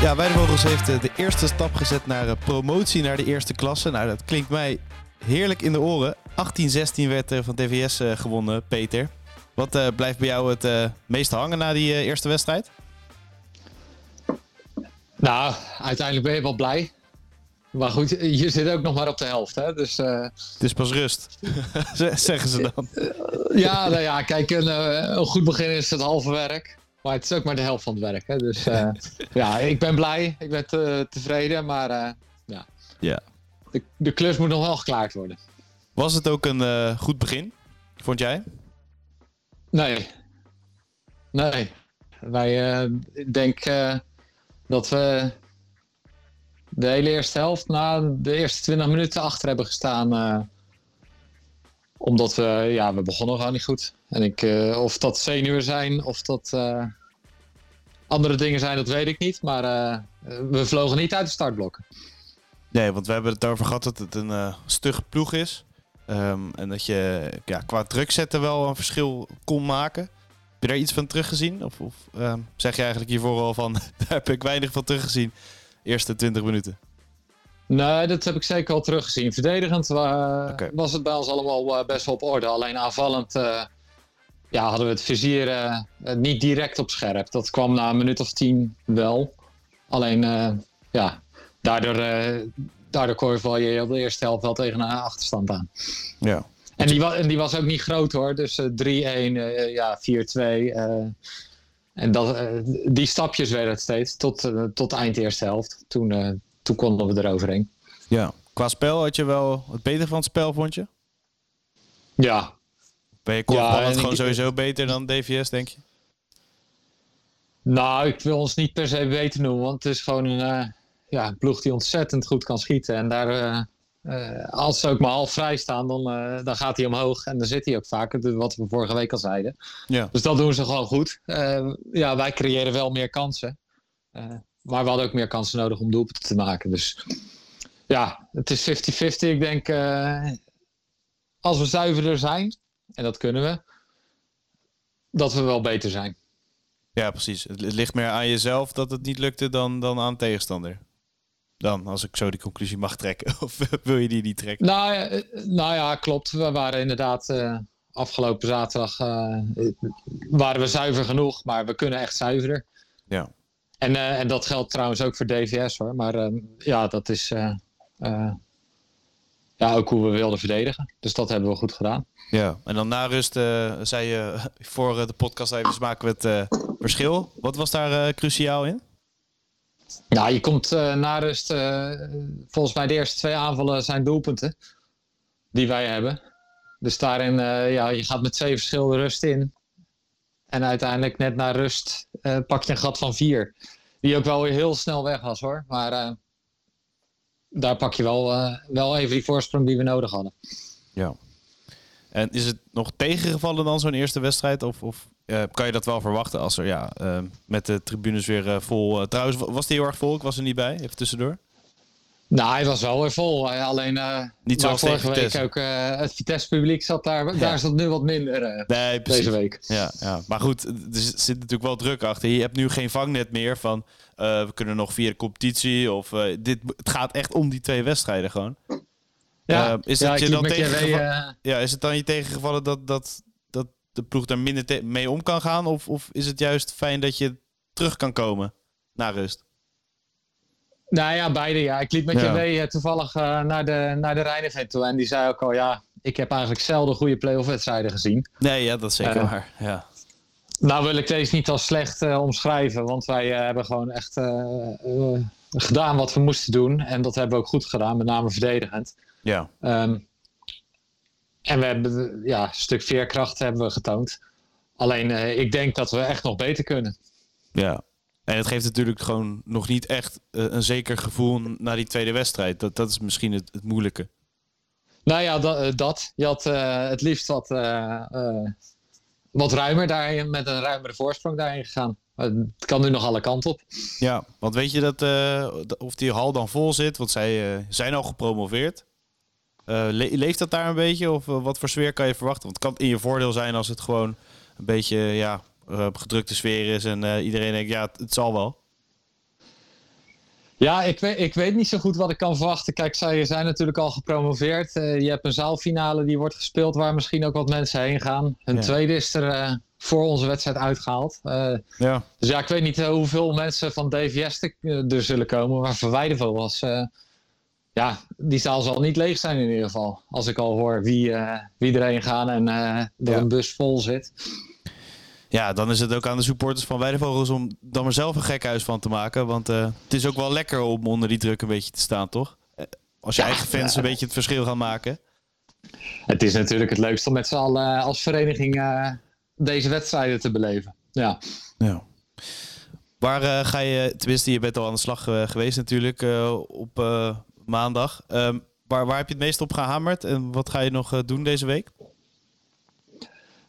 Ja, Weidevogels heeft eh, de eerste stap gezet naar eh, promotie naar de eerste klasse. Nou, dat klinkt mij heerlijk in de oren. 18-16 werd er van DVS eh, gewonnen, Peter. Wat blijft bij jou het eh, meest hangen na die eerste wedstrijd? Nou, uiteindelijk ben je wel blij. Maar goed, je zit ook nog maar op de helft. Hè? Dus Het is pas rust, zeggen ze dan. ja, nou ja, kijk, een, een goed begin is het halve werk. Maar het is ook maar de helft van het werk. Hè? Dus eh, ja, ik ben blij. Ik ben te- tevreden. Maar eh, ja, Ja. de, de klus moet nog wel geklaard worden. Was het ook een eh, goed begin, vond jij? Nee. Nee. Wij, eh, ik denk eh, dat we de hele eerste helft na de eerste 20 minuten achter hebben gestaan. Omdat we, ja, we begonnen gewoon niet goed. En ik, eh, of dat zenuwen zijn, of dat eh, andere dingen zijn, dat weet ik niet. Maar eh, we vlogen niet uit de startblokken. Nee, want we hebben het over gehad dat het een stugge ploeg is. Ehm, en dat je ja, qua druk zetten wel een verschil kon maken. Heb je daar iets van teruggezien? Of, of ehm, zeg je eigenlijk hiervoor al van, daar heb ik weinig van teruggezien. Eerste 20 minuten. Nee, dat heb ik zeker al teruggezien. Verdedigend Oké. was het bij ons allemaal eh, best wel op orde. Alleen aanvallend eh, ja, hadden we het vizier eh, eh, niet direct op scherp. Dat kwam na een minuut of tien wel. Alleen, eh, ja, daardoor, eh daardoor kon je op de eerste helft wel tegen een achterstand aan. Ja. En die, wa- en die was ook niet groot hoor. Dus eh, 3-1, eh, ja, 4-2. eh, en dat, eh, die stapjes werden het steeds tot, eh, tot eind eerste helft. Toen, eh, toen konden we eroverheen. ja. Qua spel had je wel het beter van het spel, vond je? Ja, Ben je Ja, en gewoon ik- sowieso beter dan DVS, denk je? nou, ik wil ons niet per se beter noemen, want het is gewoon een, eh, ja, een ploeg die ontzettend goed kan schieten. En daar, eh, eh, als ze ook maar half vrij staan, dan, dan gaat hij omhoog. En dan zit hij ook vaak, de- wat we vorige week al zeiden. Ja. Dus dat doen ze gewoon goed. Ja, wij creëren wel meer kansen. Maar we hadden ook meer kansen nodig om doelpunten te maken. Dus ja, het is 50-50. Ik denk, eh, als we zuiverder zijn, en dat kunnen we, dat we wel beter zijn. Ja, precies. Het ligt meer aan jezelf dat het niet lukte dan, dan aan tegenstander. Dan, als ik zo die conclusie mag trekken. Of wil je die niet trekken? Nou, ja, eh, nou ja, klopt. We waren inderdaad eh, afgelopen zaterdag waren we zuiver genoeg, maar we kunnen echt zuiverder. Ja. En, eh, en dat geldt trouwens ook voor DVS hoor. Maar eh, ja, dat is eh, eh, ja, ook hoe we wilden verdedigen. Dus dat hebben we goed gedaan. Ja, en dan na rust zei je voor de podcast even maken we het verschil. Wat was daar cruciaal in? Nou, je komt na rust. volgens mij de eerste twee aanvallen zijn doelpunten. Die wij hebben. Dus daarin, ja, je gaat met twee verschillende rust in. En uiteindelijk net na rust eh, pak je een gat van vier. Die ook wel weer heel snel weg was hoor. Maar eh, daar pak je wel, eh, wel even die voorsprong die we nodig hadden. Ja. En is het nog tegengevallen dan zo'n eerste wedstrijd? Of, of kan je dat wel verwachten als er ja, met de tribunes weer vol... trouwens, wa- was die heel erg vol? Ik was er niet bij, even tussendoor. Nou, hij was wel weer vol. Eh, Alleen eh Niet zoals vorige week ook eh, het Vitesse-publiek zat daar. Daar zat nu wat minder Nee, precies. deze week. Ja, ja, maar goed, er zit natuurlijk wel druk achter. Je hebt nu geen vangnet meer van we kunnen nog via de competitie of dit. Het gaat echt om die twee wedstrijden gewoon. Ja, is ja, het je dan tegengevallen? Ja, is het dan je tegengevallen dat, dat, dat de ploeg daar minder mee om kan gaan? Of, of is het juist fijn dat je terug kan komen na rust? Nou ja, beide ja. Ik liep met Ja. JW eh, toevallig eh, naar de, naar de Rijnevent toe. En die zei ook al, ja, ik heb eigenlijk zelden goede play-off wedstrijden gezien. Nee, ja, dat is zeker Eh, waar. Ja. Nou wil ik deze niet als slecht omschrijven. Want wij hebben gewoon echt gedaan wat we moesten doen. En dat hebben we ook goed gedaan, met name verdedigend. ja. Ehm, en we hebben ja, een stuk veerkracht hebben we getoond. Alleen ik denk dat we echt nog beter kunnen. Ja. En het geeft natuurlijk gewoon nog niet echt eh, een zeker gevoel na die tweede wedstrijd. Dat, dat is misschien het, het moeilijke. Nou ja, dat. eh, dat. Je had eh, het liefst wat, wat ruimer daarin, met een ruimere voorsprong daarin gegaan. Het kan nu nog alle kanten op. Ja, want weet je dat, of die hal dan vol zit? Want zij zijn al gepromoveerd. Le- leeft dat daar een beetje? Of wat voor sfeer kan je verwachten? Want het kan in je voordeel zijn als het gewoon een beetje ja, eh, gedrukte sfeer is. En eh, iedereen denkt, ja, het, het zal wel. Ja, ik weet, ik weet niet zo goed wat ik kan verwachten. Kijk, zij zijn natuurlijk al gepromoveerd. Uh, je hebt een zaalfinale die wordt gespeeld waar misschien ook wat mensen heen gaan. Een ja. tweede is er uh, voor onze wedstrijd uitgehaald. Uh, ja. Dus ja, ik weet niet hoeveel mensen van DVS er zullen komen. Maar voor Weidevogels, ja, die zaal zal niet leeg zijn in ieder geval. Als ik al hoor wie, wie erheen gaan en er ja. een bus vol zit. Ja, dan is het ook aan de supporters van Weidevogels om dan maar zelf een gek huis van te maken. Want uh, het is ook wel lekker om onder die druk een beetje te staan, toch? Als je ja, eigen fans ja. een beetje het verschil gaan maken. Het is natuurlijk het leukste om met z'n allen als vereniging uh, deze wedstrijden te beleven. Ja. ja. Waar uh, ga je, tenminste je bent al aan de slag geweest natuurlijk op maandag. Um, waar, waar heb je het meest op gehamerd en wat ga je nog doen deze week?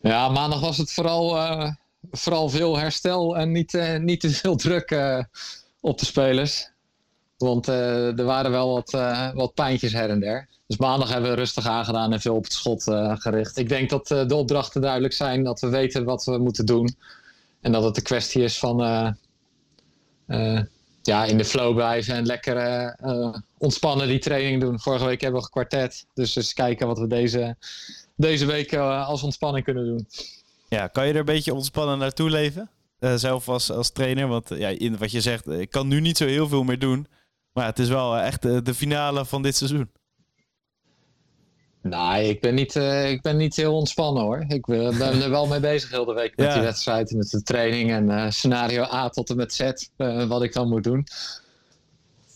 Ja, maandag was het vooral, uh, vooral veel herstel en niet, uh, niet te veel druk uh, op de spelers. Want er waren wel wat, wat pijntjes her en der. Dus maandag hebben we rustig aangedaan en veel op het schot gericht. Ik denk dat de opdrachten duidelijk zijn, dat we weten wat we moeten doen. En dat het een kwestie is van ja, in de flow blijven en lekker ontspannen die training doen. Vorige week hebben we een kwartet. Dus eens kijken wat we deze deze week uh, als ontspanning kunnen doen. Ja, kan je er een beetje ontspannen naartoe leven? Uh, zelf als, als trainer, want ja, in wat je zegt, ik kan nu niet zo heel veel meer doen. Maar het is wel echt de, finale van dit seizoen. Nou, ik ben niet, uh, ik ben niet heel ontspannen hoor. Ik ben, er wel mee bezig heel de week met ja. die wedstrijd, met de training en uh, scenario A tot en met Z, uh, wat ik dan moet doen.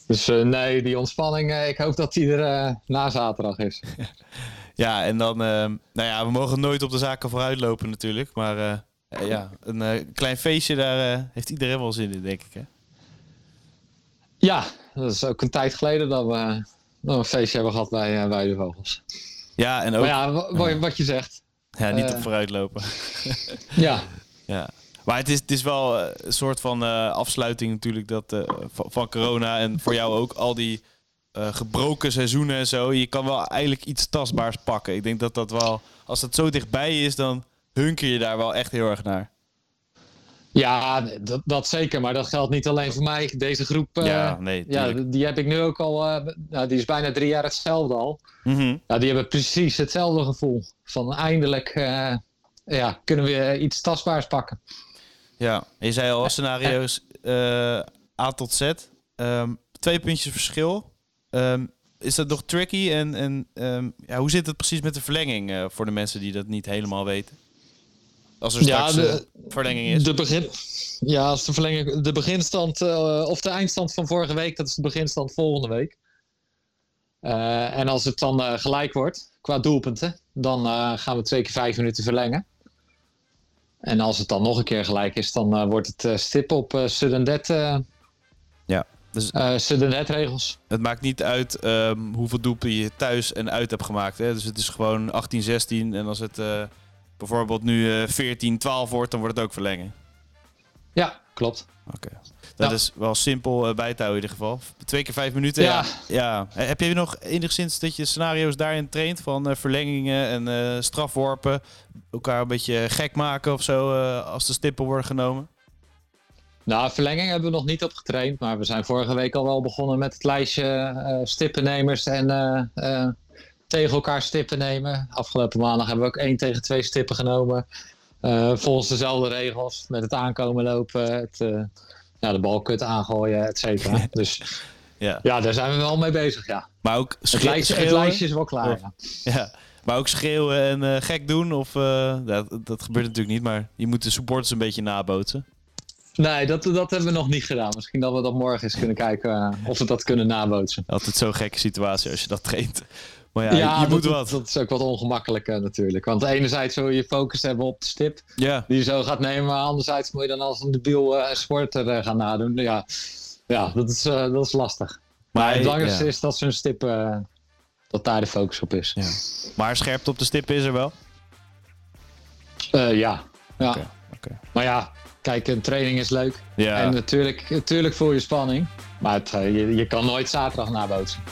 Dus nee, die ontspanning, ik hoop dat die er na zaterdag is. Ja, en dan, uh, nou ja, we mogen nooit op de zaken vooruit lopen natuurlijk. Maar uh, ja, een uh, klein feestje, daar heeft iedereen wel zin in, denk ik. Hè? Ja, dat is ook een tijd geleden dat we een feestje hebben gehad bij, bij de Vogels. Ja, en ook... Maar ja, wat, wat je zegt. Ja, niet op vooruit lopen. ja. Ja. Maar het is, het is wel een soort van afsluiting natuurlijk dat, van, van corona. En voor jou ook al die uh, gebroken seizoenen en zo. Je kan wel eigenlijk iets tastbaars pakken. Ik denk dat dat wel, als het zo dichtbij is, dan hunker je daar wel echt heel erg naar. Ja, dat, dat zeker. Maar dat geldt niet alleen voor mij. Deze groep, uh, ja, nee, ja, die heb ik nu ook al. Uh, nou, die is bijna drie jaar hetzelfde al. Mm -hmm. nou, die hebben precies hetzelfde gevoel. Van eindelijk ja, kunnen we iets tastbaars pakken. Ja, je zei al scenario's A tot Z. Um, twee puntjes verschil. Um, is dat nog tricky? En, en um, ja, hoe zit het precies met de verlenging uh, voor de mensen die dat niet helemaal weten? Als er straks ja, de, uh, verlenging is. De begin, ja, als de verlenging. De beginstand uh, of de eindstand van vorige week, dat is de beginstand volgende week. en als het dan gelijk wordt qua doelpunten, dan gaan we twee keer vijf minuten verlengen. En als het dan nog een keer gelijk is, dan wordt het stip op uh, Sudden ja. Dus uh, de netregels. Het maakt niet uit um, hoeveel doelpunten je thuis en uit hebt gemaakt. Hè? Dus het is gewoon 18-16. En als het uh, bijvoorbeeld nu uh, 14-12 wordt, dan wordt het ook verlengen. Ja, klopt. Oké. Okay. Dat ja. is wel simpel bij te houden in ieder geval. Twee keer vijf minuten. Ja. ja. ja. Heb je nog enigszins dat je scenario's daarin traint? Van verlengingen en strafworpen? Elkaar een beetje gek maken of zo als de stippen worden genomen? Nou, verlenging hebben we nog niet op getraind. Maar we zijn vorige week al wel begonnen met het lijstje uh, stippennemers en uh, uh, tegen elkaar stippen nemen. Afgelopen maandag hebben we ook één tegen twee stippen genomen. volgens dezelfde regels. Met het aankomen lopen, het, ja, de bal kut aangooien, et cetera. dus ja. ja, daar zijn we wel mee bezig, ja. Maar ook het, lijstje, het lijstje is wel klaar, of, ja. ja. Maar ook schreeuwen en gek doen, of, dat, dat gebeurt natuurlijk niet. Maar je moet de supporters een beetje nabootsen. Nee, dat, dat hebben we nog niet gedaan. Misschien dat we dat morgen eens kunnen kijken uh, of we dat kunnen nabootsen. Altijd zo'n gekke situatie als je dat traint. Maar ja, ja je, moet wat. Dat is ook wat ongemakkelijk uh, natuurlijk. Want enerzijds wil je focus hebben op de stip die je zo gaat nemen. Maar anderzijds moet je dan als een debiel uh, sporter gaan nadoen. Ja, ja dat, is, dat is lastig. Maar, maar het belangrijkste ja. is dat zo'n stip, dat daar de focus op is. Ja. Maar scherpte op de stip is er wel? ja. ja. Okay. Okay. Maar ja, kijk, een training is leuk. Ja. En natuurlijk, natuurlijk voel je spanning. Maar het, je, je kan nooit zaterdag nabootsen.